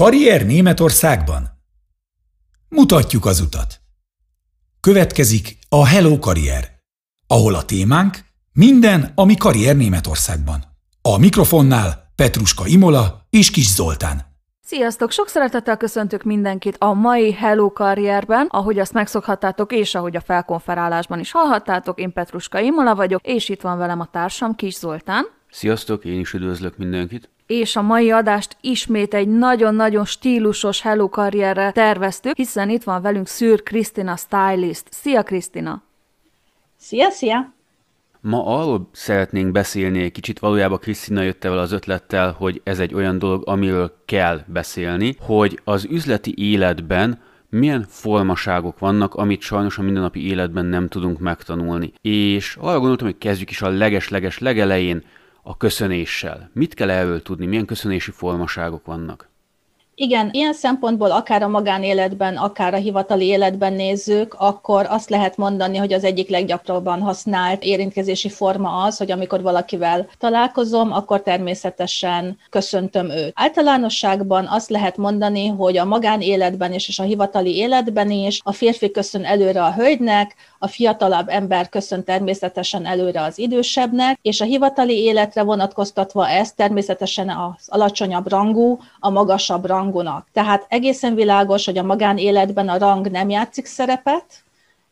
Karrier Németországban? Mutatjuk az utat. Következik a Hello Karrier, ahol a témánk minden, ami karrier Németországban. A mikrofonnál Petruska Imola és Kis Zoltán. Sziasztok! Sok szeretettel köszöntök mindenkit a mai Hello karrierben, ahogy azt megszokhattátok, és ahogy a felkonferálásban is hallhattátok, én Petruska Imola vagyok, és itt van velem a társam Kis Zoltán. Sziasztok, én is üdvözlök mindenkit. És a mai adást ismét egy nagyon-nagyon stílusos Hello karrierre terveztük, hiszen itt van velünk Szűr Krisztina Stylist. Szia Krisztina! Szia, szia! Ma arról szeretnénk beszélni egy kicsit, valójában Krisztina jött el az ötlettel, hogy ez egy olyan dolog, amiről kell beszélni, hogy az üzleti életben milyen formaságok vannak, amit sajnos a mindennapi életben nem tudunk megtanulni. És arra gondoltam, hogy kezdjük is a leges-leges legelején a köszönéssel. Mit kell erről tudni, milyen köszönési formaságok vannak? Igen, ilyen szempontból akár a magánéletben, akár a hivatali életben nézzük, akkor azt lehet mondani, hogy az egyik leggyakrabban használt érintkezési forma az, hogy amikor valakivel találkozom, akkor természetesen köszöntöm őt. Általánosságban azt lehet mondani, hogy a magánéletben és a hivatali életben is a férfi köszön előre a hölgynek, a fiatalabb ember köszön természetesen előre az idősebbnek, és a hivatali életre vonatkoztatva ez természetesen az alacsonyabb rangú, a magasabb rangúnak. Tehát egészen világos, hogy a magánéletben a rang nem játszik szerepet,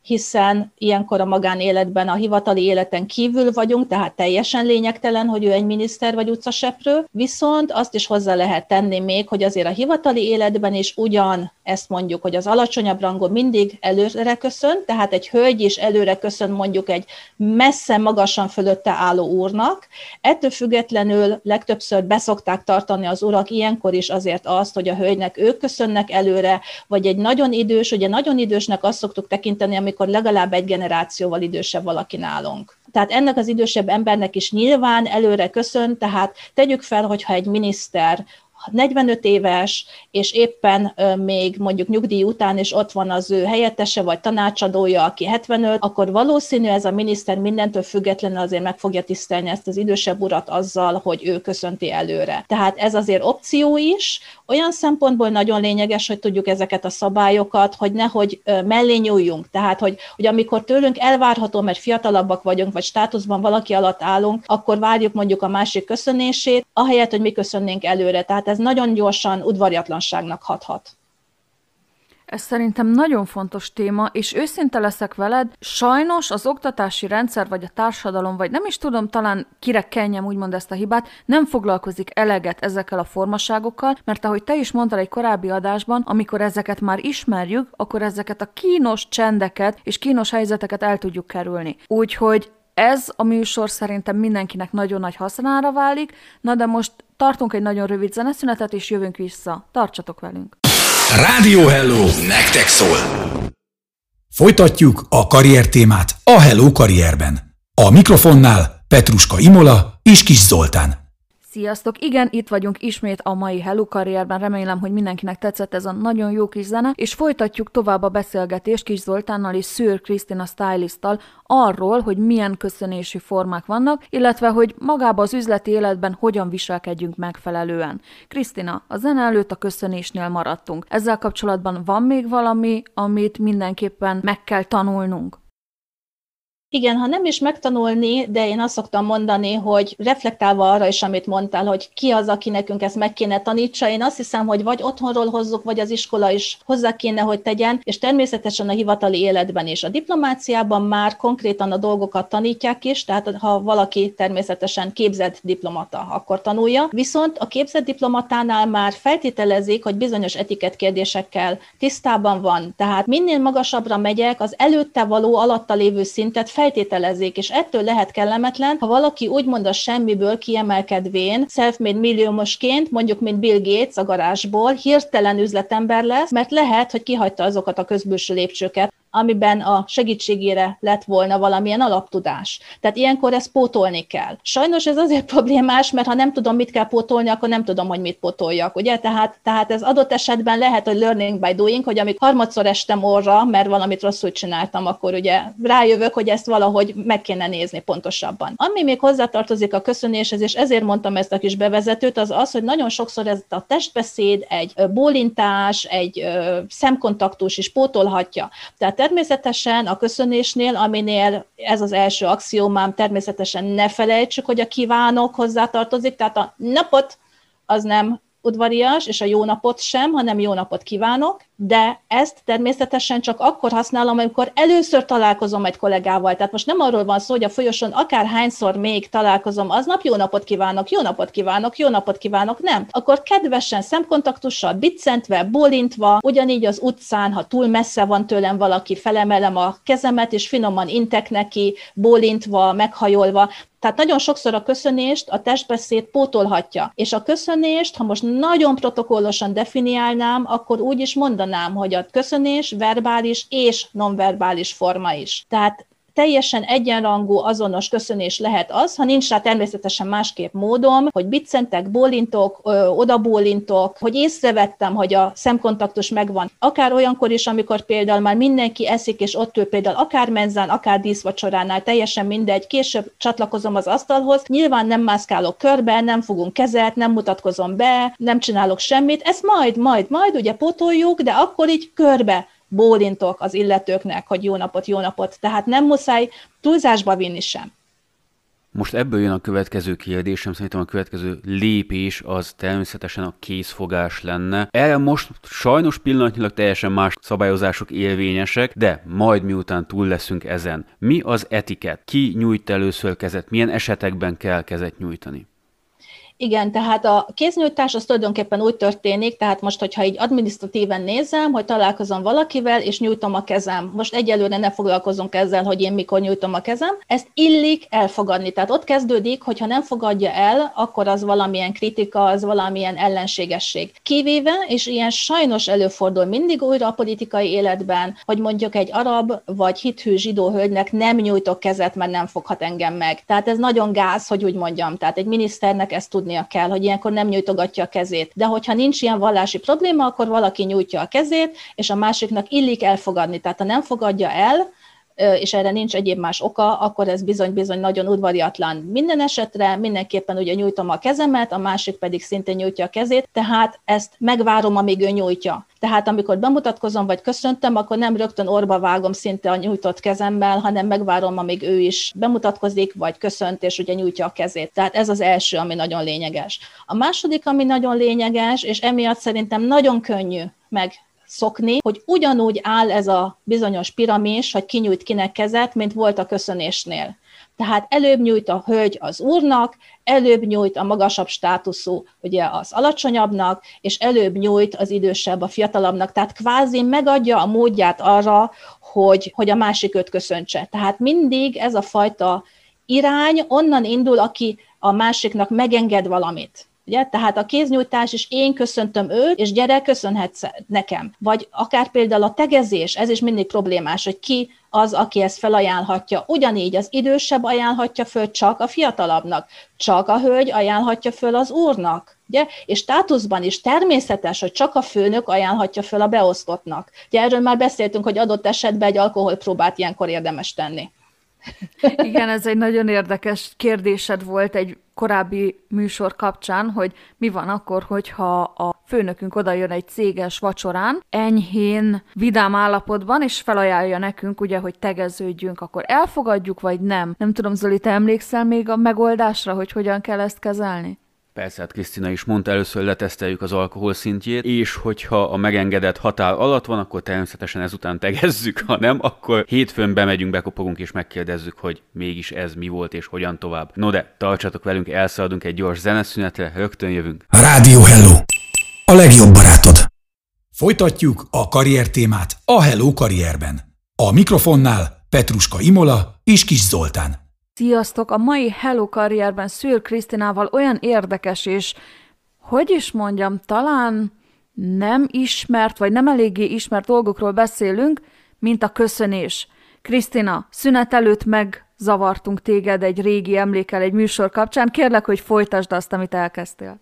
hiszen ilyenkor a magánéletben, a hivatali életen kívül vagyunk, tehát teljesen lényegtelen, hogy ő egy miniszter vagy utcaseprő, viszont azt is hozzá lehet tenni még, hogy azért a hivatali életben is ugyan ezt mondjuk, hogy az alacsonyabb rangon mindig előre köszön, tehát egy hölgy is előre köszön mondjuk egy messze magasan fölötte álló úrnak. Ettől függetlenül legtöbbször beszokták tartani az urak ilyenkor is azért azt, hogy a hölgynek ők köszönnek előre, vagy egy nagyon idős, ugye nagyon idősnek azt szoktuk tekinteni, amikor legalább egy generációval idősebb valaki nálunk. Tehát ennek az idősebb embernek is nyilván előre köszön, tehát tegyük fel, hogyha egy miniszter 45 éves, és éppen még mondjuk nyugdíj után is ott van az ő helyettese vagy tanácsadója, aki 75, akkor valószínű ez a miniszter mindentől függetlenül azért meg fogja tisztelni ezt az idősebb urat azzal, hogy ő köszönti előre. Tehát ez azért opció is, olyan szempontból nagyon lényeges, hogy tudjuk ezeket a szabályokat, hogy nehogy mellé nyúljunk. Tehát, hogy, hogy amikor tőlünk elvárható, mert fiatalabbak vagyunk, vagy státuszban valaki alatt állunk, akkor várjuk mondjuk a másik köszönését, ahelyett, hogy mi köszönnénk előre. Tehát ez nagyon gyorsan udvariatlanságnak hathat. Ez szerintem nagyon fontos téma, és őszinte leszek veled, sajnos az oktatási rendszer, vagy a társadalom, vagy nem is tudom, talán kire kenjem úgymond ezt a hibát, nem foglalkozik eleget ezekkel a formaságokkal, mert ahogy te is mondtál egy korábbi adásban, amikor ezeket már ismerjük, akkor ezeket a kínos csendeket és kínos helyzeteket el tudjuk kerülni. Úgyhogy ez a műsor szerintem mindenkinek nagyon nagy hasznára válik, na de most tartunk egy nagyon rövid zeneszünetet, és jövünk vissza. Tartsatok velünk! Rádió Hello, nektek szól! Folytatjuk a karrier témát a Hello karrierben. A mikrofonnál Petruska Imola és Kis Zoltán. Sziasztok! Igen, itt vagyunk ismét a mai Hello karrierben. Remélem, hogy mindenkinek tetszett ez a nagyon jó kis zene, és folytatjuk tovább a beszélgetést Kis Zoltánnal és Szűr Krisztina stylisttal arról, hogy milyen köszönési formák vannak, illetve hogy magába az üzleti életben hogyan viselkedjünk megfelelően. Krisztina, a zene előtt a köszönésnél maradtunk. Ezzel kapcsolatban van még valami, amit mindenképpen meg kell tanulnunk? Igen, ha nem is megtanulni, de én azt szoktam mondani, hogy reflektálva arra is, amit mondtál, hogy ki az, aki nekünk ezt meg kéne tanítsa, én azt hiszem, hogy vagy otthonról hozzuk, vagy az iskola is hozzá kéne, hogy tegyen, és természetesen a hivatali életben is. A diplomáciában már konkrétan a dolgokat tanítják is, tehát ha valaki természetesen képzett diplomata, akkor tanulja. Viszont a képzett diplomatánál már feltételezik, hogy bizonyos etiket kérdésekkel tisztában van. Tehát minél magasabbra megyek, az előtte való alatta lévő szintet feltételezzék, és ettől lehet kellemetlen, ha valaki úgymond a semmiből kiemelkedvén, self-made milliómosként, mondjuk mint Bill Gates a garázsból, hirtelen üzletember lesz, mert lehet, hogy kihagyta azokat a közbülső lépcsőket, amiben a segítségére lett volna valamilyen alaptudás. Tehát ilyenkor ezt pótolni kell. Sajnos ez azért problémás, mert ha nem tudom, mit kell pótolni, akkor nem tudom, hogy mit pótoljak, ugye? Tehát, tehát ez adott esetben lehet, hogy learning by doing, hogy amikor harmadszor estem orra, mert valamit rosszul csináltam, akkor ugye rájövök, hogy ezt valahogy meg kéne nézni pontosabban. Ami még hozzátartozik a köszönéshez, és ezért mondtam ezt a kis bevezetőt, az az, hogy nagyon sokszor ez a testbeszéd, egy bólintás, egy szemkontaktus is pótolhatja. Tehát természetesen a köszönésnél, aminél ez az első axiómám, természetesen ne felejtsük, hogy a kívánok hozzátartozik, tehát a napot az nem udvarias, és a jó napot sem, hanem jó napot kívánok, de ezt természetesen csak akkor használom, amikor először találkozom egy kollégával. Tehát most nem arról van szó, hogy a folyosón akár hányszor még találkozom aznap, jó napot kívánok, jó napot kívánok, jó napot kívánok, nem. Akkor kedvesen szemkontaktussal, biccentve, bólintva, ugyanígy az utcán, ha túl messze van tőlem valaki, felemelem a kezemet, és finoman intek neki, bólintva, meghajolva. Tehát nagyon sokszor a köszönést a testbeszéd pótolhatja. És a köszönést, ha most nagyon protokollosan definiálnám, akkor úgy is mondanám, hogy a köszönés verbális és nonverbális forma is. Tehát teljesen egyenrangú, azonos köszönés lehet az, ha nincs rá természetesen másképp módom, hogy biccentek, bólintok, oda bólintok, hogy észrevettem, hogy a szemkontaktus megvan. Akár olyankor is, amikor például már mindenki eszik, és ott ül például akár menzán, akár díszvacsoránál, teljesen mindegy, később csatlakozom az asztalhoz, nyilván nem mászkálok körbe, nem fogunk kezet, nem mutatkozom be, nem csinálok semmit, ezt majd, majd, majd ugye pótoljuk, de akkor így körbe bólintok az illetőknek, hogy jó napot, jó napot. Tehát nem muszáj túlzásba vinni sem. Most ebből jön a következő kérdésem, szerintem a következő lépés az természetesen a készfogás lenne. Erre most sajnos pillanatnyilag teljesen más szabályozások érvényesek, de majd miután túl leszünk ezen. Mi az etiket? Ki nyújt először kezet? Milyen esetekben kell kezet nyújtani? Igen, tehát a kéznyújtás az tulajdonképpen úgy történik, tehát most, hogyha így administratíven nézem, hogy találkozom valakivel, és nyújtom a kezem. Most egyelőre ne foglalkozunk ezzel, hogy én mikor nyújtom a kezem. Ezt illik elfogadni. Tehát ott kezdődik, hogyha nem fogadja el, akkor az valamilyen kritika, az valamilyen ellenségesség. Kivéve, és ilyen sajnos előfordul mindig újra a politikai életben, hogy mondjuk egy arab vagy hithű zsidó hölgynek nem nyújtok kezet, mert nem foghat engem meg. Tehát ez nagyon gáz, hogy úgy mondjam. Tehát egy miniszternek ezt tudni tudnia kell, hogy ilyenkor nem nyújtogatja a kezét. De hogyha nincs ilyen vallási probléma, akkor valaki nyújtja a kezét, és a másiknak illik elfogadni. Tehát ha nem fogadja el, és erre nincs egyéb más oka, akkor ez bizony-bizony nagyon udvariatlan. Minden esetre mindenképpen ugye nyújtom a kezemet, a másik pedig szintén nyújtja a kezét, tehát ezt megvárom, amíg ő nyújtja. Tehát amikor bemutatkozom, vagy köszöntem, akkor nem rögtön orba vágom szinte a nyújtott kezemmel, hanem megvárom, amíg ő is bemutatkozik, vagy köszönt, és ugye nyújtja a kezét. Tehát ez az első, ami nagyon lényeges. A második, ami nagyon lényeges, és emiatt szerintem nagyon könnyű meg szokni, hogy ugyanúgy áll ez a bizonyos piramis, hogy kinyújt kinek kezet, mint volt a köszönésnél. Tehát előbb nyújt a hölgy az úrnak, előbb nyújt a magasabb státuszú ugye az alacsonyabbnak, és előbb nyújt az idősebb a fiatalabbnak. Tehát kvázi megadja a módját arra, hogy, hogy a másik őt köszöntse. Tehát mindig ez a fajta irány onnan indul, aki a másiknak megenged valamit. Ugye? Tehát a kéznyújtás is én köszöntöm őt, és gyere, köszönhetsz nekem. Vagy akár például a tegezés, ez is mindig problémás, hogy ki az, aki ezt felajánlhatja. Ugyanígy az idősebb ajánlhatja föl csak a fiatalabbnak, csak a hölgy ajánlhatja föl az úrnak. Ugye? És státuszban is természetes, hogy csak a főnök ajánlhatja föl a beosztottnak. Ugye erről már beszéltünk, hogy adott esetben egy alkoholpróbát ilyenkor érdemes tenni. Igen, ez egy nagyon érdekes kérdésed volt egy korábbi műsor kapcsán, hogy mi van akkor, hogyha a főnökünk odajön egy céges vacsorán, enyhén, vidám állapotban, és felajánlja nekünk, ugye, hogy tegeződjünk, akkor elfogadjuk, vagy nem? Nem tudom, Zoli, te emlékszel még a megoldásra, hogy hogyan kell ezt kezelni? Persze, hát Krisztina is mondta, először leteszteljük az alkohol szintjét, és hogyha a megengedett határ alatt van, akkor természetesen ezután tegezzük, ha nem, akkor hétfőn bemegyünk, bekopogunk és megkérdezzük, hogy mégis ez mi volt és hogyan tovább. No de, tartsatok velünk, elszaladunk egy gyors zeneszünetre, rögtön jövünk. Rádió Hello! A legjobb barátod! Folytatjuk a karrier témát a Hello karrierben. A mikrofonnál Petruska Imola és Kis Zoltán. Sziasztok! A mai Hello karrierben Szűr Krisztinával olyan érdekes és, hogy is mondjam, talán nem ismert, vagy nem eléggé ismert dolgokról beszélünk, mint a köszönés. Krisztina, szünet előtt megzavartunk téged egy régi emlékel egy műsor kapcsán. Kérlek, hogy folytasd azt, amit elkezdtél.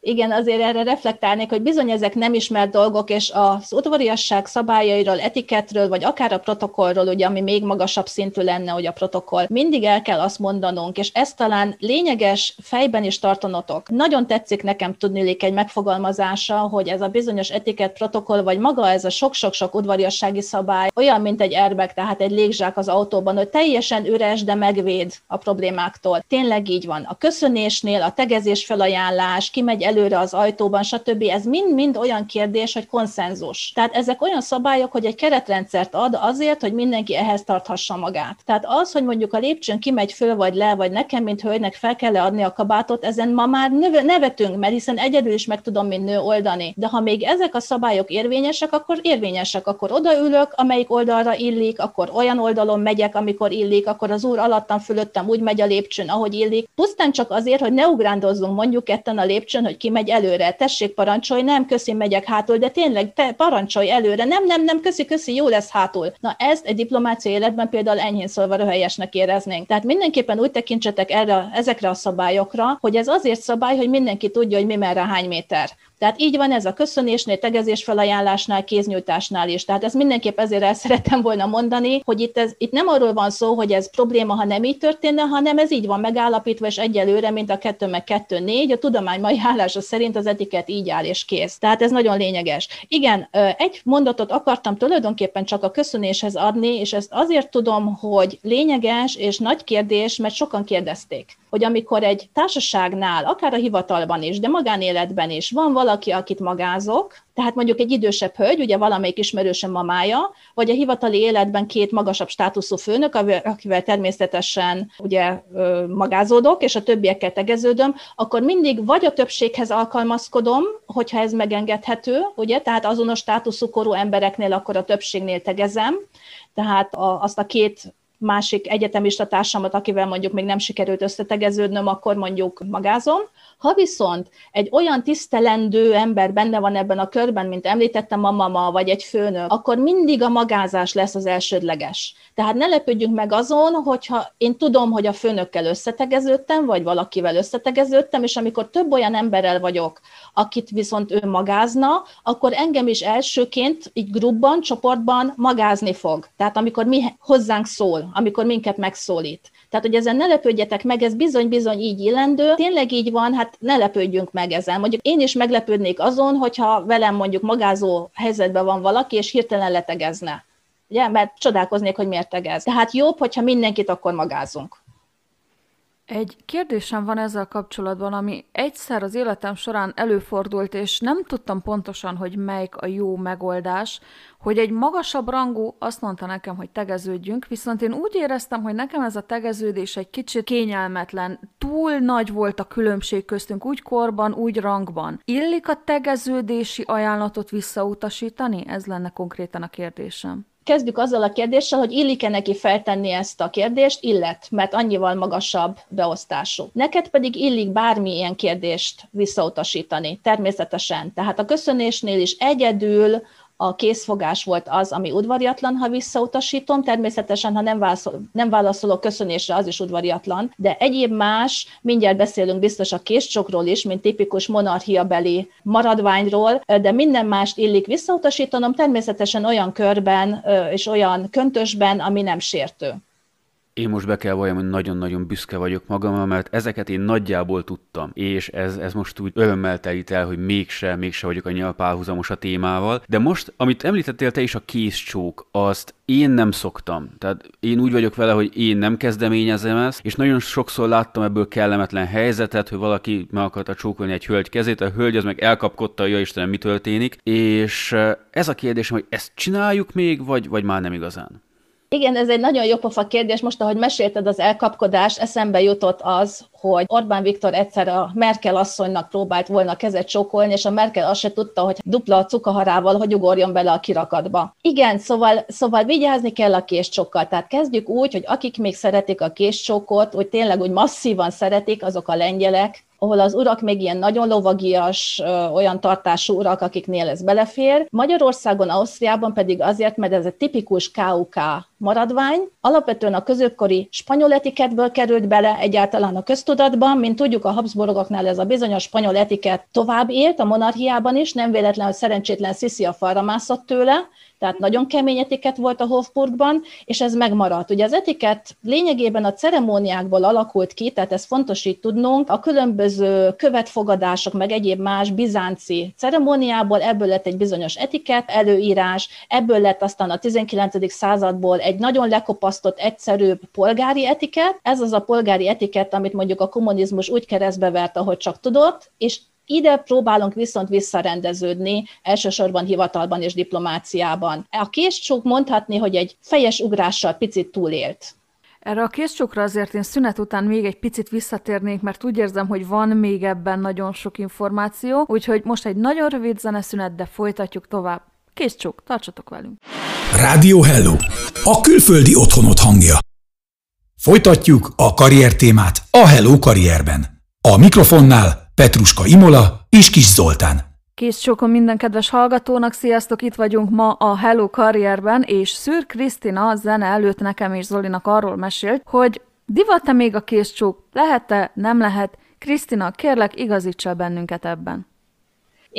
Igen, azért erre reflektálnék, hogy bizony ezek nem ismert dolgok, és az udvariasság szabályairól, etiketről, vagy akár a protokollról, ugye, ami még magasabb szintű lenne, hogy a protokoll, mindig el kell azt mondanunk, és ez talán lényeges fejben is tartanotok. Nagyon tetszik nekem tudni egy megfogalmazása, hogy ez a bizonyos etikett protokoll, vagy maga ez a sok-sok-sok udvariassági szabály, olyan, mint egy airbag, tehát egy légzsák az autóban, hogy teljesen üres, de megvéd a problémáktól. Tényleg így van. A köszönésnél a tegezés felajánlás, kimegy előre az ajtóban, stb. Ez mind-mind olyan kérdés, hogy konszenzus. Tehát ezek olyan szabályok, hogy egy keretrendszert ad azért, hogy mindenki ehhez tarthassa magát. Tehát az, hogy mondjuk a lépcsőn kimegy föl vagy le, vagy nekem, mint hölgynek fel kell adni a kabátot, ezen ma már nevetünk, mert hiszen egyedül is meg tudom, mint nő oldani. De ha még ezek a szabályok érvényesek, akkor érvényesek, akkor odaülök, amelyik oldalra illik, akkor olyan oldalon megyek, amikor illik, akkor az úr alattam fölöttem úgy megy a lépcsőn, ahogy illik. Pusztán csak azért, hogy ne ugrándozzunk mondjuk ketten a lépcsőn, hogy ki megy előre, tessék parancsolj, nem, köszi, megyek hátul, de tényleg te parancsolj előre, nem, nem, nem, köszi, köszi, jó lesz hátul. Na ezt egy diplomácia életben például enyhén szólva röhelyesnek éreznénk. Tehát mindenképpen úgy tekintsetek erre, ezekre a szabályokra, hogy ez azért szabály, hogy mindenki tudja, hogy mi merre hány méter. Tehát így van ez a köszönésnél, tegezés felajánlásnál, kéznyújtásnál is. Tehát ezt mindenképp ezért el szerettem volna mondani, hogy itt, ez, itt nem arról van szó, hogy ez probléma, ha nem így történne, hanem ez így van megállapítva, és egyelőre, mint a 2 meg 2 4, a tudomány mai állása szerint az etiket így áll és kész. Tehát ez nagyon lényeges. Igen, egy mondatot akartam tulajdonképpen csak a köszönéshez adni, és ezt azért tudom, hogy lényeges és nagy kérdés, mert sokan kérdezték hogy amikor egy társaságnál, akár a hivatalban is, de magánéletben is van valaki, akit magázok, tehát mondjuk egy idősebb hölgy, ugye valamelyik ismerősöm mamája, vagy a hivatali életben két magasabb státuszú főnök, akivel természetesen ugye magázódok, és a többiekkel tegeződöm, akkor mindig vagy a többséghez alkalmazkodom, hogyha ez megengedhető, ugye, tehát azonos státuszú korú embereknél akkor a többségnél tegezem, tehát azt a két másik egyetemista társamat, akivel mondjuk még nem sikerült összetegeződnöm, akkor mondjuk magázom. Ha viszont egy olyan tisztelendő ember benne van ebben a körben, mint említettem a mama, vagy egy főnök, akkor mindig a magázás lesz az elsődleges. Tehát ne lepődjünk meg azon, hogyha én tudom, hogy a főnökkel összetegeződtem, vagy valakivel összetegeződtem, és amikor több olyan emberrel vagyok, akit viszont ő magázna, akkor engem is elsőként így grupban, csoportban magázni fog. Tehát amikor mi hozzánk szól, amikor minket megszólít. Tehát, hogy ezen ne lepődjetek meg, ez bizony-bizony így illendő. Tényleg így van, hát ne lepődjünk meg ezen. Mondjuk én is meglepődnék azon, hogyha velem mondjuk magázó helyzetben van valaki, és hirtelen letegezne. Ugye? Mert csodálkoznék, hogy miért tegez. Tehát jobb, hogyha mindenkit akkor magázunk. Egy kérdésem van ezzel kapcsolatban, ami egyszer az életem során előfordult, és nem tudtam pontosan, hogy melyik a jó megoldás, hogy egy magasabb rangú azt mondta nekem, hogy tegeződjünk, viszont én úgy éreztem, hogy nekem ez a tegeződés egy kicsit kényelmetlen, túl nagy volt a különbség köztünk, úgy korban, úgy rangban. Illik a tegeződési ajánlatot visszautasítani? Ez lenne konkrétan a kérdésem. Kezdjük azzal a kérdéssel, hogy illik-e neki feltenni ezt a kérdést, illet, mert annyival magasabb beosztású. Neked pedig illik bármilyen kérdést visszautasítani, természetesen. Tehát a köszönésnél is egyedül a készfogás volt az, ami udvariatlan, ha visszautasítom. Természetesen, ha nem, válaszol, nem válaszolok köszönésre, az is udvariatlan. De egyéb más, mindjárt beszélünk biztos a késcsokról is, mint tipikus monarchiabeli maradványról, de minden mást illik visszautasítanom, természetesen olyan körben és olyan köntösben, ami nem sértő. Én most be kell valljam, hogy nagyon-nagyon büszke vagyok magamra, mert ezeket én nagyjából tudtam, és ez, ez most úgy örömmel telít el, hogy mégse, mégse vagyok annyira párhuzamos a témával. De most, amit említettél te is, a készcsók, azt én nem szoktam. Tehát én úgy vagyok vele, hogy én nem kezdeményezem ezt, és nagyon sokszor láttam ebből kellemetlen helyzetet, hogy valaki meg akarta csókolni egy hölgy kezét, a hölgy az meg elkapkodta, ja Istenem, mi történik, és ez a kérdésem, hogy ezt csináljuk még, vagy, vagy már nem igazán? Igen, ez egy nagyon jó pofa kérdés. Most, ahogy mesélted az elkapkodást, eszembe jutott az, hogy Orbán Viktor egyszer a Merkel asszonynak próbált volna kezet csókolni, és a Merkel azt se tudta, hogy dupla a cukaharával, hogy ugorjon bele a kirakatba. Igen, szóval, szóval vigyázni kell a késcsokkal. Tehát kezdjük úgy, hogy akik még szeretik a késcsókot, hogy tényleg úgy masszívan szeretik, azok a lengyelek, ahol az urak még ilyen nagyon lovagias, olyan tartású urak, akiknél ez belefér. Magyarországon, Ausztriában pedig azért, mert ez egy tipikus KUK maradvány. Alapvetően a középkori spanyol etiketből került bele egyáltalán a köztudatban, mint tudjuk a Habsburgoknál ez a bizonyos spanyol etiket tovább élt, a monarchiában is, nem véletlen, hogy szerencsétlen Sisi a falra mászott tőle, tehát nagyon kemény etiket volt a Hofburgban, és ez megmaradt. Ugye az etiket lényegében a ceremóniákból alakult ki, tehát ez fontos így tudnunk, a különböző követfogadások, meg egyéb más bizánci ceremóniából ebből lett egy bizonyos etiket, előírás, ebből lett aztán a 19. századból egy nagyon lekopasztott, egyszerűbb polgári etiket. Ez az a polgári etiket, amit mondjuk a kommunizmus úgy keresztbe vert, ahogy csak tudott, és ide próbálunk viszont visszarendeződni, elsősorban hivatalban és diplomáciában. A késcsók mondhatni, hogy egy fejes ugrással picit túlélt. Erre a készcsókra azért én szünet után még egy picit visszatérnék, mert úgy érzem, hogy van még ebben nagyon sok információ, úgyhogy most egy nagyon rövid zeneszünet, de folytatjuk tovább. Készcsók, tartsatok velünk! Rádió Hello! A külföldi otthonot hangja. Folytatjuk a karrier témát a Hello karrierben. A mikrofonnál Petruska Imola és Kis Zoltán. Kész sokan minden kedves hallgatónak, sziasztok, itt vagyunk ma a Hello karrierben, és Szűr Krisztina zene előtt nekem és Zolinak arról mesélt, hogy divat-e még a készcsók, lehet-e, nem lehet, Krisztina, kérlek, igazítsa bennünket ebben.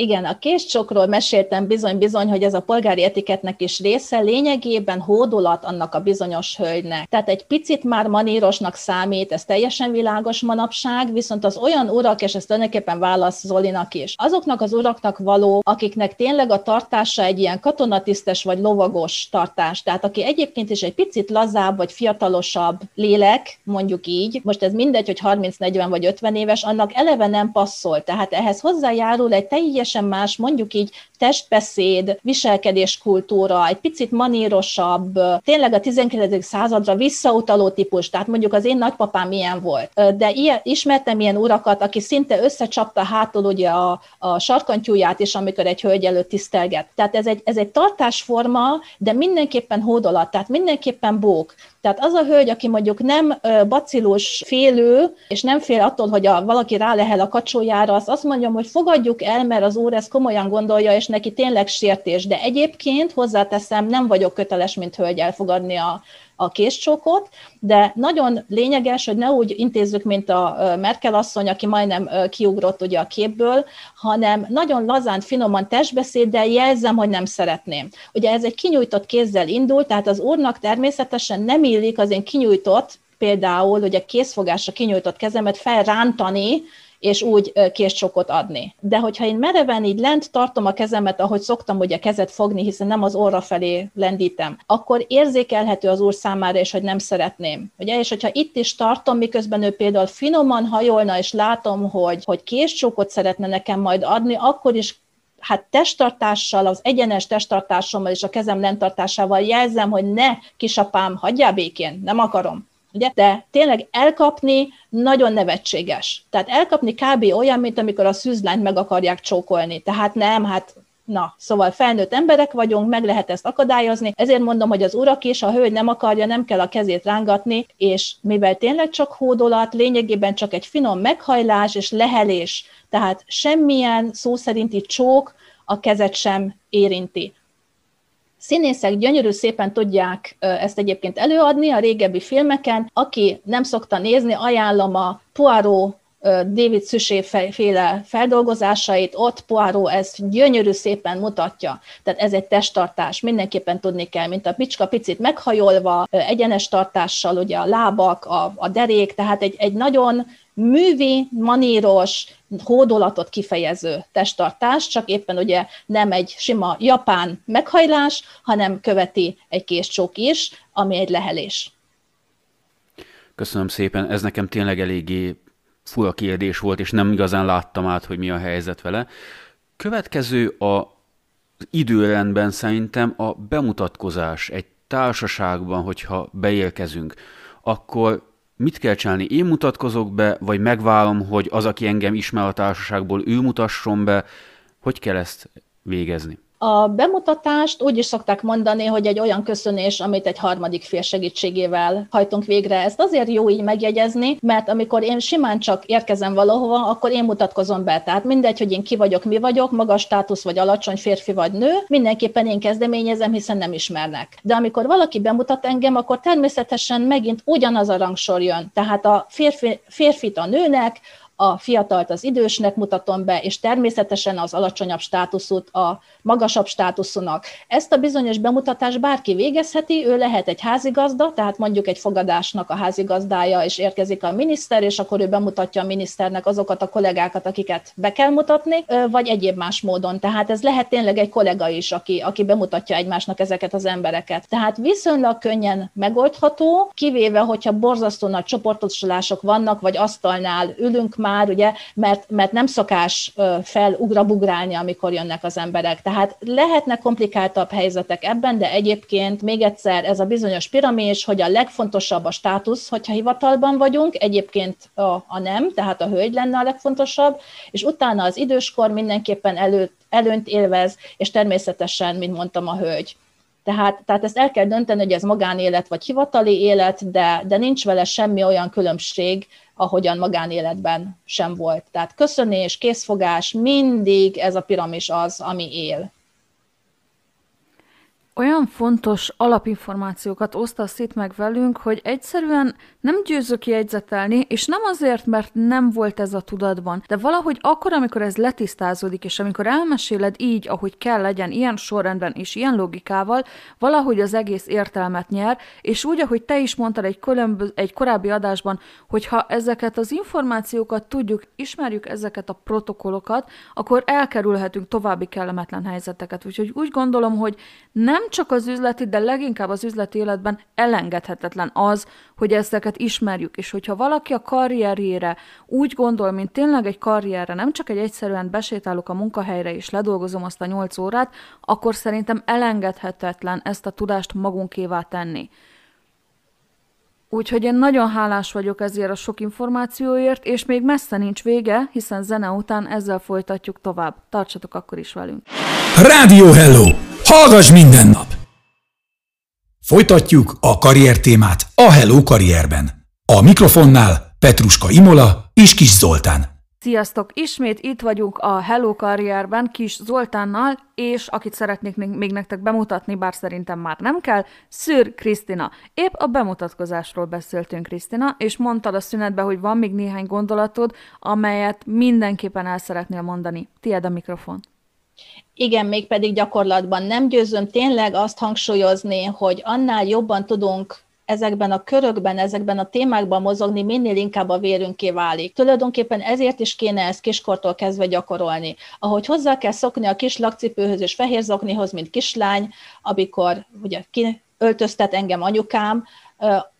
Igen, a késcsokról meséltem bizony-bizony, hogy ez a polgári etiketnek is része, lényegében hódolat annak a bizonyos hölgynek. Tehát egy picit már manírosnak számít, ez teljesen világos manapság, viszont az olyan urak, és ezt tulajdonképpen válasz Zolinak is, azoknak az uraknak való, akiknek tényleg a tartása egy ilyen katonatisztes vagy lovagos tartás, tehát aki egyébként is egy picit lazább vagy fiatalosabb lélek, mondjuk így, most ez mindegy, hogy 30-40 vagy 50 éves, annak eleve nem passzol, tehát ehhez hozzájárul egy teljesen teljesen más, mondjuk így testbeszéd, viselkedéskultúra, egy picit manírosabb, tényleg a 19. századra visszautaló típus, tehát mondjuk az én nagypapám milyen volt. De ilyen, ismertem ilyen urakat, aki szinte összecsapta hátul ugye a, a sarkantyúját is, amikor egy hölgy előtt tisztelget. Tehát ez egy, ez egy tartásforma, de mindenképpen hódolat, tehát mindenképpen bók. Tehát az a hölgy, aki mondjuk nem bacillus félő, és nem fél attól, hogy a, valaki rá lehel a kacsójára, azt azt mondjam, hogy fogadjuk el, mert az úr ezt komolyan gondolja, és neki tényleg sértés. De egyébként hozzáteszem, nem vagyok köteles, mint hölgy elfogadni a, a készcsókot, de nagyon lényeges, hogy ne úgy intézzük, mint a Merkel asszony, aki majdnem kiugrott ugye a képből, hanem nagyon lazán, finoman testbeszéddel jelzem, hogy nem szeretném. Ugye ez egy kinyújtott kézzel indult, tehát az úrnak természetesen nem illik az én kinyújtott, például ugye készfogásra kinyújtott kezemet felrántani, és úgy késcsokot adni. De hogyha én mereven így lent tartom a kezemet, ahogy szoktam ugye kezet fogni, hiszen nem az orra felé lendítem, akkor érzékelhető az úr számára is, hogy nem szeretném. Ugye? És hogyha itt is tartom, miközben ő például finoman hajolna, és látom, hogy, hogy késcsókot szeretne nekem majd adni, akkor is hát testtartással, az egyenes testtartásommal és a kezem lenttartásával jelzem, hogy ne, kisapám, hagyjál békén, nem akarom. Ugye? De tényleg elkapni nagyon nevetséges. Tehát elkapni kb. olyan, mint amikor a szűzlányt meg akarják csókolni. Tehát nem, hát Na, szóval felnőtt emberek vagyunk, meg lehet ezt akadályozni, ezért mondom, hogy az urak is, a hölgy nem akarja, nem kell a kezét rángatni, és mivel tényleg csak hódolat, lényegében csak egy finom meghajlás és lehelés, tehát semmilyen szó szerinti csók a kezet sem érinti. Színészek gyönyörű szépen tudják ezt egyébként előadni a régebbi filmeken. Aki nem szokta nézni, ajánlom a Poirot David Szüsé féle feldolgozásait, ott Poirot ezt gyönyörű szépen mutatja. Tehát ez egy testtartás, mindenképpen tudni kell, mint a picska picit meghajolva, egyenes tartással, ugye a lábak, a, a derék, tehát egy, egy nagyon művi, maníros, hódolatot kifejező testtartás, csak éppen ugye nem egy sima japán meghajlás, hanem követi egy késcsók is, ami egy lehelés. Köszönöm szépen, ez nekem tényleg eléggé fura kérdés volt, és nem igazán láttam át, hogy mi a helyzet vele. Következő a időrendben szerintem a bemutatkozás egy társaságban, hogyha beérkezünk, akkor mit kell csinálni? Én mutatkozok be, vagy megvállom, hogy az, aki engem ismer a társaságból, ő mutasson be? Hogy kell ezt végezni? A bemutatást úgy is szokták mondani, hogy egy olyan köszönés, amit egy harmadik fél segítségével hajtunk végre. Ezt azért jó így megjegyezni, mert amikor én simán csak érkezem valahova, akkor én mutatkozom be. Tehát mindegy, hogy én ki vagyok, mi vagyok, magas státusz vagy alacsony férfi vagy nő, mindenképpen én kezdeményezem, hiszen nem ismernek. De amikor valaki bemutat engem, akkor természetesen megint ugyanaz a rangsor jön. Tehát a férfi, férfit a nőnek, a fiatalt az idősnek mutatom be, és természetesen az alacsonyabb státuszút a magasabb státuszúnak. Ezt a bizonyos bemutatást bárki végezheti, ő lehet egy házigazda, tehát mondjuk egy fogadásnak a házigazdája, és érkezik a miniszter, és akkor ő bemutatja a miniszternek azokat a kollégákat, akiket be kell mutatni, vagy egyéb más módon. Tehát ez lehet tényleg egy kollega is, aki, aki bemutatja egymásnak ezeket az embereket. Tehát viszonylag könnyen megoldható, kivéve, hogyha borzasztó nagy csoportosulások vannak, vagy asztalnál ülünk már, ugye, mert, mert nem szokás felugrabugrálni, amikor jönnek az emberek. Tehát lehetnek komplikáltabb helyzetek ebben, de egyébként még egyszer ez a bizonyos piramis, hogy a legfontosabb a státusz, hogyha hivatalban vagyunk, egyébként a, a nem, tehát a hölgy lenne a legfontosabb, és utána az időskor mindenképpen elő, előnt élvez, és természetesen, mint mondtam, a hölgy. Tehát, tehát ezt el kell dönteni, hogy ez magánélet vagy hivatali élet, de, de nincs vele semmi olyan különbség, ahogyan magánéletben sem volt. Tehát köszönés, készfogás, mindig ez a piramis az, ami él olyan fontos alapinformációkat osztasz itt meg velünk, hogy egyszerűen nem győzök jegyzetelni, és nem azért, mert nem volt ez a tudatban, de valahogy akkor, amikor ez letisztázódik, és amikor elmeséled így, ahogy kell legyen, ilyen sorrendben és ilyen logikával, valahogy az egész értelmet nyer, és úgy, ahogy te is mondtad egy, különbö- egy korábbi adásban, hogyha ezeket az információkat tudjuk, ismerjük ezeket a protokollokat, akkor elkerülhetünk további kellemetlen helyzeteket. Úgyhogy úgy gondolom, hogy nem csak az üzleti, de leginkább az üzleti életben elengedhetetlen az, hogy ezeket ismerjük, és hogyha valaki a karrierjére úgy gondol, mint tényleg egy karrierre, nem csak egy egyszerűen besétálok a munkahelyre és ledolgozom azt a nyolc órát, akkor szerintem elengedhetetlen ezt a tudást magunkévá tenni. Úgyhogy én nagyon hálás vagyok ezért a sok információért, és még messze nincs vége, hiszen zene után ezzel folytatjuk tovább. Tartsatok akkor is velünk! Rádió Hello! Hallgass minden nap! Folytatjuk a karrier témát a Hello Karrierben. A mikrofonnál Petruska Imola és Kis Zoltán. Sziasztok! Ismét itt vagyunk a Hello Karrierben Kis Zoltánnal, és akit szeretnék még nektek bemutatni, bár szerintem már nem kell, Szűr Krisztina. Épp a bemutatkozásról beszéltünk, Krisztina, és mondtad a szünetbe, hogy van még néhány gondolatod, amelyet mindenképpen el szeretnél mondani. Tied a mikrofon. Igen, mégpedig gyakorlatban nem győzöm tényleg azt hangsúlyozni, hogy annál jobban tudunk ezekben a körökben, ezekben a témákban mozogni, minél inkább a vérünké válik. Tulajdonképpen ezért is kéne ezt kiskortól kezdve gyakorolni. Ahogy hozzá kell szokni a kis lakcipőhöz és fehér zoknihoz, mint kislány, amikor ugye ki öltöztet engem anyukám,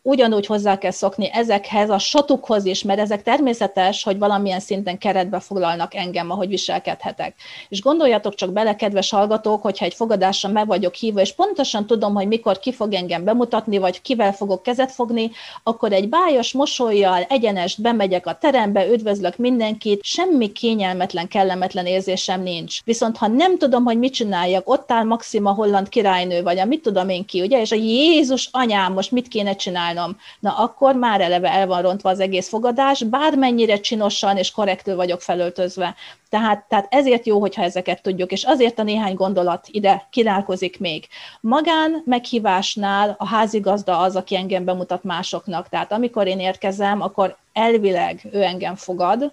ugyanúgy hozzá kell szokni ezekhez a sotukhoz is, mert ezek természetes, hogy valamilyen szinten keretbe foglalnak engem, ahogy viselkedhetek. És gondoljatok csak bele, kedves hallgatók, hogyha egy fogadásra meg vagyok hívva, és pontosan tudom, hogy mikor ki fog engem bemutatni, vagy kivel fogok kezet fogni, akkor egy bájos mosolyjal, egyenest bemegyek a terembe, üdvözlök mindenkit, semmi kényelmetlen, kellemetlen érzésem nincs. Viszont ha nem tudom, hogy mit csináljak, ott áll Maxima Holland királynő, vagy a mit tudom én ki, ugye, és a Jézus anyám, most mit kéne csinálni? Csinálnom. Na akkor már eleve el van rontva az egész fogadás, bármennyire csinosan és korrektül vagyok felöltözve. Tehát, tehát ezért jó, hogyha ezeket tudjuk, és azért a néhány gondolat ide kínálkozik még. Magán meghívásnál a házigazda az, aki engem bemutat másoknak. Tehát amikor én érkezem, akkor elvileg ő engem fogad,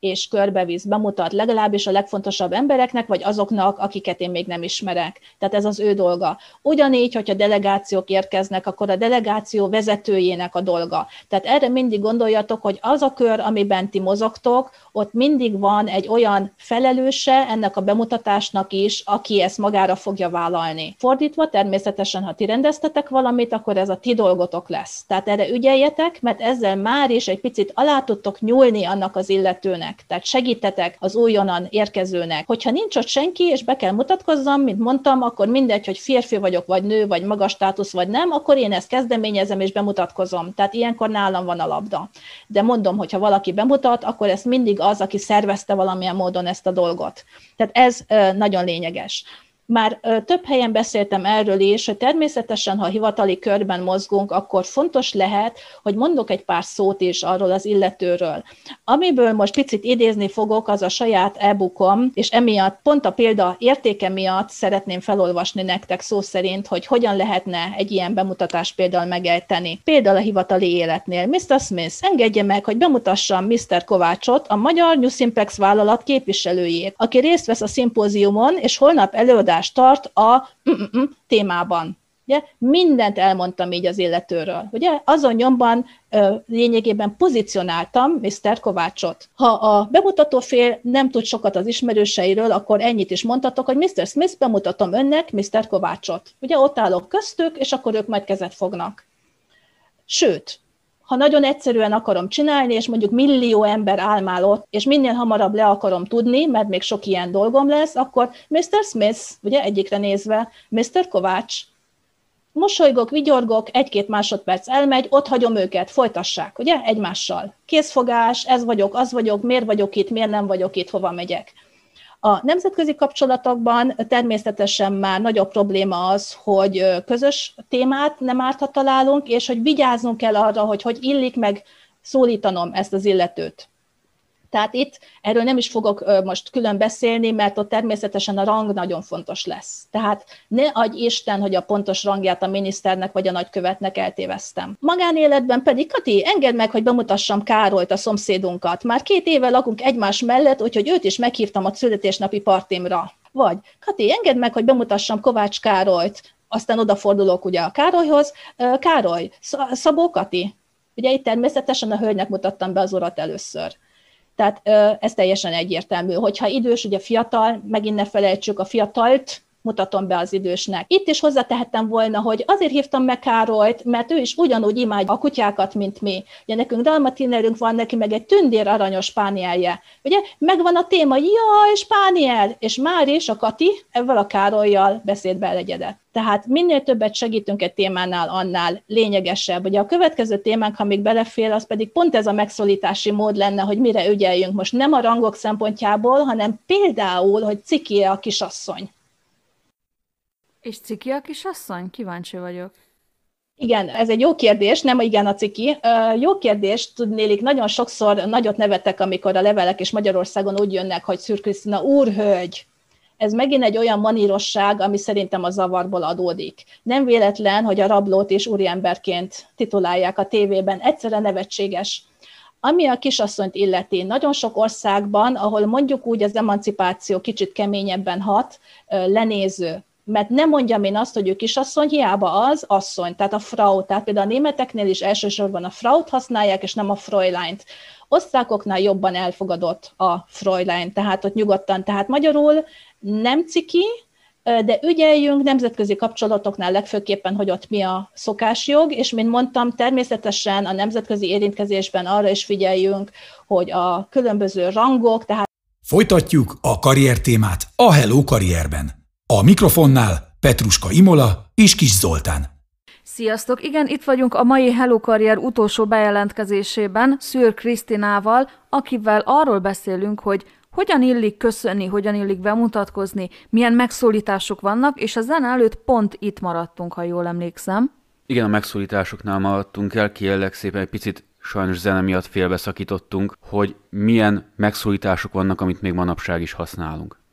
és körbevisz, bemutat legalábbis a legfontosabb embereknek, vagy azoknak, akiket én még nem ismerek. Tehát ez az ő dolga. Ugyanígy, hogyha delegációk érkeznek, akkor a delegáció vezetőjének a dolga. Tehát erre mindig gondoljatok, hogy az a kör, amiben ti mozogtok, ott mindig van egy olyan felelőse ennek a bemutatásnak is, aki ezt magára fogja vállalni. Fordítva, természetesen, ha ti rendeztetek valamit, akkor ez a ti dolgotok lesz. Tehát erre ügyeljetek, mert ezzel már is egy picit alá tudtok nyúlni annak az illetőnek segítsenek, tehát segítetek az újonnan érkezőnek. Hogyha nincs ott senki, és be kell mutatkozzam, mint mondtam, akkor mindegy, hogy férfi vagyok, vagy nő, vagy magas státusz, vagy nem, akkor én ezt kezdeményezem és bemutatkozom. Tehát ilyenkor nálam van a labda. De mondom, hogyha valaki bemutat, akkor ez mindig az, aki szervezte valamilyen módon ezt a dolgot. Tehát ez nagyon lényeges. Már több helyen beszéltem erről is, hogy természetesen, ha hivatali körben mozgunk, akkor fontos lehet, hogy mondok egy pár szót is arról az illetőről. Amiből most picit idézni fogok, az a saját e-bookom, és emiatt, pont a példa értéke miatt szeretném felolvasni nektek szó szerint, hogy hogyan lehetne egy ilyen bemutatást például megejteni. Például a hivatali életnél. Mr. Smith, engedje meg, hogy bemutassam Mr. Kovácsot, a Magyar New Simplex vállalat képviselőjét, aki részt vesz a szimpóziumon, és holnap előadás előadást tart a témában. Ugye? Mindent elmondtam így az illetőről. Ugye? Azon nyomban ö, lényegében pozícionáltam Mr. Kovácsot. Ha a bemutató fél nem tud sokat az ismerőseiről, akkor ennyit is mondhatok, hogy Mr. Smith, bemutatom önnek Mr. Kovácsot. Ugye ott állok köztük, és akkor ők majd kezet fognak. Sőt, ha nagyon egyszerűen akarom csinálni, és mondjuk millió ember áll ott, és minél hamarabb le akarom tudni, mert még sok ilyen dolgom lesz, akkor Mr. Smith, ugye egyikre nézve, Mr. Kovács, mosolygok, vigyorgok, egy-két másodperc elmegy, ott hagyom őket, folytassák, ugye, egymással. Készfogás, ez vagyok, az vagyok, miért vagyok itt, miért nem vagyok itt, hova megyek. A nemzetközi kapcsolatokban természetesen már nagyobb probléma az, hogy közös témát nem árt, ha találunk, és hogy vigyáznunk kell arra, hogy hogy illik meg szólítanom ezt az illetőt. Tehát itt erről nem is fogok most külön beszélni, mert ott természetesen a rang nagyon fontos lesz. Tehát ne adj Isten, hogy a pontos rangját a miniszternek vagy a nagykövetnek eltéveztem. Magánéletben pedig, Kati, engedd meg, hogy bemutassam Károlyt, a szomszédunkat. Már két éve lakunk egymás mellett, úgyhogy őt is meghívtam a születésnapi partimra. Vagy, Kati, engedd meg, hogy bemutassam Kovács Károlyt, aztán odafordulok ugye a Károlyhoz. Károly, Szabó Kati? Ugye itt természetesen a hölgynek mutattam be az urat először. Tehát ez teljesen egyértelmű. Hogyha idős, ugye fiatal, megint ne felejtsük a fiatalt, mutatom be az idősnek. Itt is hozzátehettem volna, hogy azért hívtam meg Károlyt, mert ő is ugyanúgy imádja a kutyákat, mint mi. Ugye nekünk dalmatinerünk van, neki meg egy tündér aranyos pánielje. Ugye megvan a téma, jaj, spániel, és már is a Kati ezzel a Károlyjal beszédbe elegyedett. Tehát minél többet segítünk egy témánál, annál lényegesebb. Ugye a következő témánk, ha még belefél, az pedig pont ez a megszólítási mód lenne, hogy mire ügyeljünk most nem a rangok szempontjából, hanem például, hogy ciki a kisasszony. És ciki a kisasszony? Kíváncsi vagyok. Igen, ez egy jó kérdés, nem igen a ciki. Jó kérdés, tudnélik, nagyon sokszor nagyot nevetek, amikor a levelek és Magyarországon úgy jönnek, hogy Szűr Krisztina úrhölgy. Ez megint egy olyan manírosság, ami szerintem a zavarból adódik. Nem véletlen, hogy a rablót is úriemberként titulálják a tévében. Egyszerűen nevetséges. Ami a kisasszonyt illeti, nagyon sok országban, ahol mondjuk úgy az emancipáció kicsit keményebben hat, lenéző, mert nem mondjam én azt, hogy ő kisasszony, hiába az asszony, tehát a Frau, tehát például a németeknél is elsősorban a Fraut használják, és nem a Fräuleint. Osztrákoknál jobban elfogadott a Fräulein, tehát ott nyugodtan, tehát magyarul nem ciki, de ügyeljünk nemzetközi kapcsolatoknál legfőképpen, hogy ott mi a szokásjog, és mint mondtam, természetesen a nemzetközi érintkezésben arra is figyeljünk, hogy a különböző rangok, tehát Folytatjuk a karrier témát a Hello Karrierben. A mikrofonnál Petruska Imola és Kis Zoltán. Sziasztok! Igen, itt vagyunk a mai Hello Karrier utolsó bejelentkezésében Szűr Krisztinával, akivel arról beszélünk, hogy hogyan illik köszönni, hogyan illik bemutatkozni, milyen megszólítások vannak, és a zene előtt pont itt maradtunk, ha jól emlékszem. Igen, a megszólításoknál maradtunk el, kérlek szépen egy picit sajnos zene miatt félbeszakítottunk, hogy milyen megszólítások vannak, amit még manapság is használunk.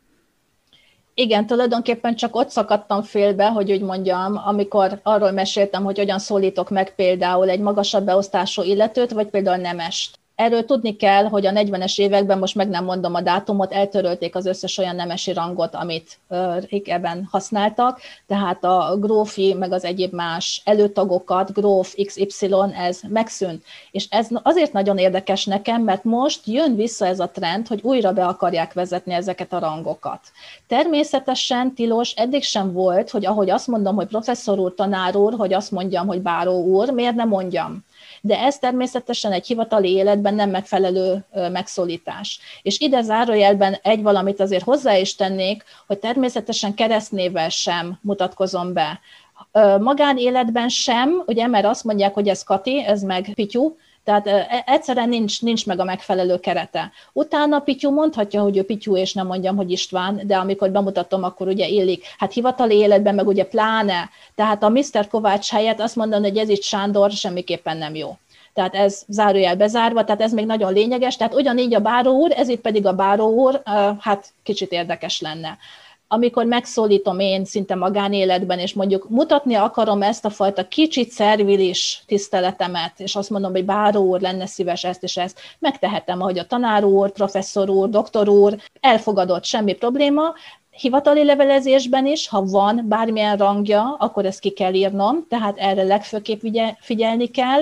Igen, tulajdonképpen csak ott szakadtam félbe, hogy úgy mondjam, amikor arról meséltem, hogy hogyan szólítok meg például egy magasabb beosztású illetőt, vagy például nemest. Erről tudni kell, hogy a 40-es években, most meg nem mondom a dátumot, eltörölték az összes olyan nemesi rangot, amit régebben használtak, tehát a grófi, meg az egyéb más előtagokat, gróf, XY, ez megszűnt. És ez azért nagyon érdekes nekem, mert most jön vissza ez a trend, hogy újra be akarják vezetni ezeket a rangokat. Természetesen tilos eddig sem volt, hogy ahogy azt mondom, hogy professzor úr, tanár úr, hogy azt mondjam, hogy báró úr, miért nem mondjam? De ez természetesen egy hivatali életben nem megfelelő megszólítás. És ide zárójelben egy valamit azért hozzá is tennék, hogy természetesen keresztnével sem mutatkozom be. Magánéletben sem, ugye, mert azt mondják, hogy ez Kati, ez meg Pityú, Tehát e, egyszerűen nincs, nincs meg a megfelelő kerete. Utána Pityú mondhatja, hogy ő Pityú, és nem mondjam, hogy István, de amikor bemutatom, akkor ugye illik. Hát hivatali életben meg ugye pláne. Tehát a Mr. Kovács helyett azt mondani, hogy ez itt Sándor semmiképpen nem jó tehát ez zárójel bezárva, tehát ez még nagyon lényeges, tehát ugyanígy a báró úr, ez itt pedig a báró úr, hát kicsit érdekes lenne amikor megszólítom én szinte magánéletben, és mondjuk mutatni akarom ezt a fajta kicsit szervilis tiszteletemet, és azt mondom, hogy báró úr lenne szíves ezt és ezt, megtehetem, ahogy a tanár úr, professzor úr, doktor úr, elfogadott, semmi probléma, hivatali levelezésben is, ha van bármilyen rangja, akkor ezt ki kell írnom, tehát erre legfőképp figyelni kell,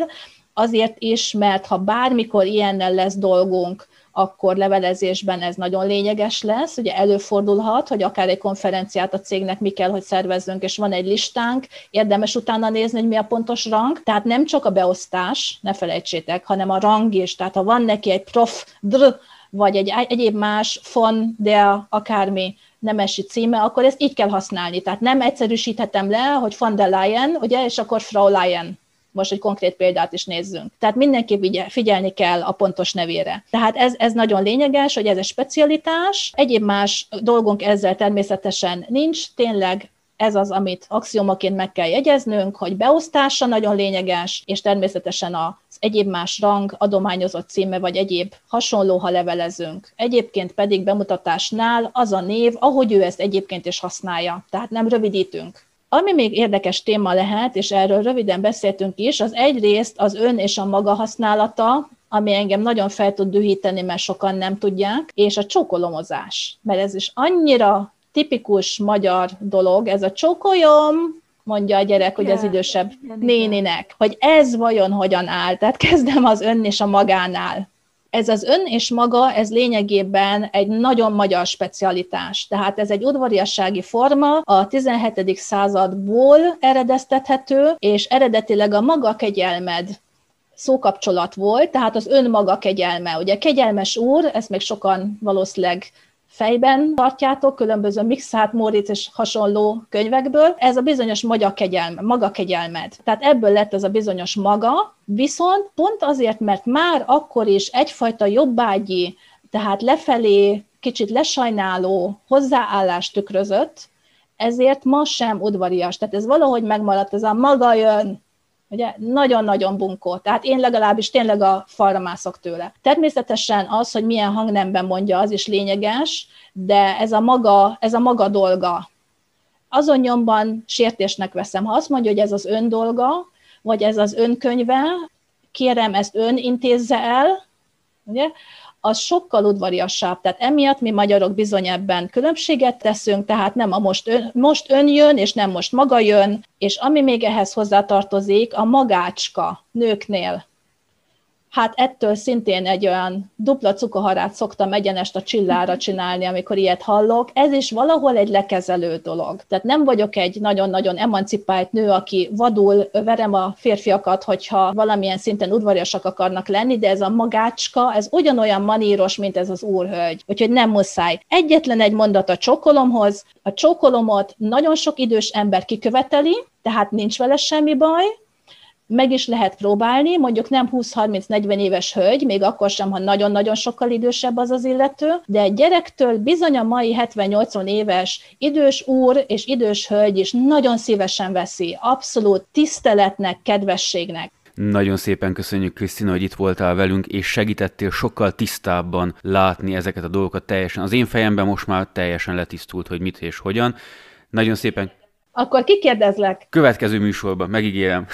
azért is, mert ha bármikor ilyennel lesz dolgunk, akkor levelezésben ez nagyon lényeges lesz. Ugye előfordulhat, hogy akár egy konferenciát a cégnek mi kell, hogy szervezzünk, és van egy listánk, érdemes utána nézni, hogy mi a pontos rang. Tehát nem csak a beosztás, ne felejtsétek, hanem a rang is. Tehát ha van neki egy prof, dr, vagy egy egyéb más von, de akármi nemesi címe, akkor ezt így kell használni. Tehát nem egyszerűsíthetem le, hogy von der Leyen, ugye, és akkor Frau Leyen most egy konkrét példát is nézzünk. Tehát mindenképp figyelni kell a pontos nevére. Tehát ez, ez nagyon lényeges, hogy ez egy specialitás. Egyéb más dolgunk ezzel természetesen nincs. Tényleg ez az, amit axiomaként meg kell jegyeznünk, hogy beosztása nagyon lényeges, és természetesen az egyéb más rang, adományozott címe, vagy egyéb hasonló, ha levelezünk. Egyébként pedig bemutatásnál az a név, ahogy ő ezt egyébként is használja. Tehát nem rövidítünk. Ami még érdekes téma lehet, és erről röviden beszéltünk is, az egyrészt az ön és a maga használata, ami engem nagyon fel tud dühíteni, mert sokan nem tudják, és a csókolomozás. Mert ez is annyira tipikus magyar dolog, ez a csókolyom, mondja a gyerek, hogy az idősebb néninek, hogy ez vajon hogyan áll. Tehát kezdem az ön és a magánál. Ez az ön és maga, ez lényegében egy nagyon magyar specialitás. Tehát ez egy udvariassági forma, a 17. századból eredeztethető, és eredetileg a maga kegyelmed szókapcsolat volt, tehát az önmaga kegyelme. Ugye kegyelmes úr, ezt még sokan valószínűleg fejben tartjátok, különböző Mixát, Móricz és hasonló könyvekből, ez a bizonyos maga kegyelme, maga kegyelmed. Tehát ebből lett ez a bizonyos maga, viszont pont azért, mert már akkor is egyfajta jobbágyi, tehát lefelé kicsit lesajnáló hozzáállást tükrözött, ezért ma sem udvarias. Tehát ez valahogy megmaradt, ez a maga jön, Ugye nagyon-nagyon bunkó. Tehát én legalábbis tényleg a falra mászok tőle. Természetesen az, hogy milyen hangnemben mondja, az is lényeges, de ez a maga, ez a maga dolga. Azon nyomban sértésnek veszem. Ha azt mondja, hogy ez az ön dolga, vagy ez az önkönyve, kérem, ezt ön intézze el, ugye? Az sokkal udvariasabb. Tehát emiatt mi magyarok bizony ebben különbséget teszünk, tehát nem a most ön, most ön jön, és nem most maga jön, és ami még ehhez hozzátartozik, a magácska nőknél hát ettől szintén egy olyan dupla cukaharát szoktam egyenest a csillára csinálni, amikor ilyet hallok. Ez is valahol egy lekezelő dolog. Tehát nem vagyok egy nagyon-nagyon emancipált nő, aki vadul verem a férfiakat, hogyha valamilyen szinten udvariasak akarnak lenni, de ez a magácska, ez ugyanolyan maníros, mint ez az úrhölgy. Úgyhogy nem muszáj. Egyetlen egy mondat a csókolomhoz. A csókolomot nagyon sok idős ember kiköveteli, tehát nincs vele semmi baj, meg is lehet próbálni, mondjuk nem 20-30-40 éves hölgy, még akkor sem, ha nagyon-nagyon sokkal idősebb az az illető, de egy gyerektől bizony a mai 70-80 éves idős úr és idős hölgy is nagyon szívesen veszi, abszolút tiszteletnek, kedvességnek. Nagyon szépen köszönjük, Krisztina, hogy itt voltál velünk, és segítettél sokkal tisztábban látni ezeket a dolgokat teljesen. Az én fejemben most már teljesen letisztult, hogy mit és hogyan. Nagyon szépen. Akkor kikérdezlek? Következő műsorban, megígérem.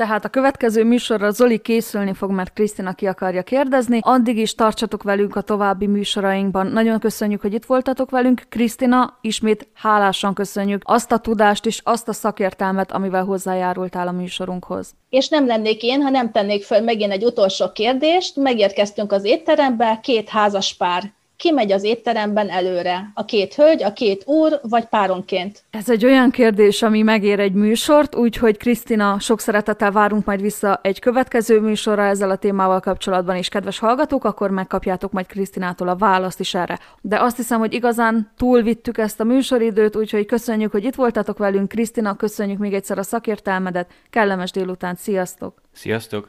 Tehát a következő műsorra Zoli készülni fog, mert Krisztina ki akarja kérdezni. Addig is tartsatok velünk a további műsorainkban. Nagyon köszönjük, hogy itt voltatok velünk. Krisztina, ismét hálásan köszönjük azt a tudást és azt a szakértelmet, amivel hozzájárultál a műsorunkhoz. És nem lennék én, ha nem tennék föl megint egy utolsó kérdést. Megérkeztünk az étterembe, két házas pár ki megy az étteremben előre? A két hölgy, a két úr, vagy páronként? Ez egy olyan kérdés, ami megér egy műsort, úgyhogy Krisztina, sok szeretettel várunk majd vissza egy következő műsorra ezzel a témával kapcsolatban, és kedves hallgatók, akkor megkapjátok majd Krisztinától a választ is erre. De azt hiszem, hogy igazán túlvittük ezt a műsoridőt, úgyhogy köszönjük, hogy itt voltatok velünk. Krisztina, köszönjük még egyszer a szakértelmedet. Kellemes délután, sziasztok! Sziasztok!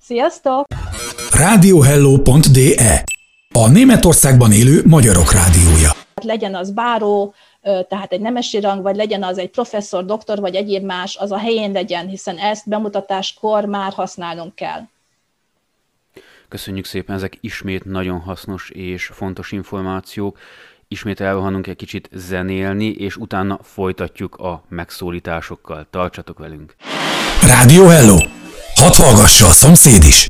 Sziasztok! Radiohello.de A Németországban élő magyarok rádiója. Legyen az báró, tehát egy nemesi rang, vagy legyen az egy professzor, doktor, vagy egyéb más, az a helyén legyen, hiszen ezt bemutatáskor már használnunk kell. Köszönjük szépen, ezek ismét nagyon hasznos és fontos információk. Ismét elrohanunk egy kicsit zenélni, és utána folytatjuk a megszólításokkal. Tartsatok velünk! Rádió Hello! Hadd hallgassa a szomszéd is!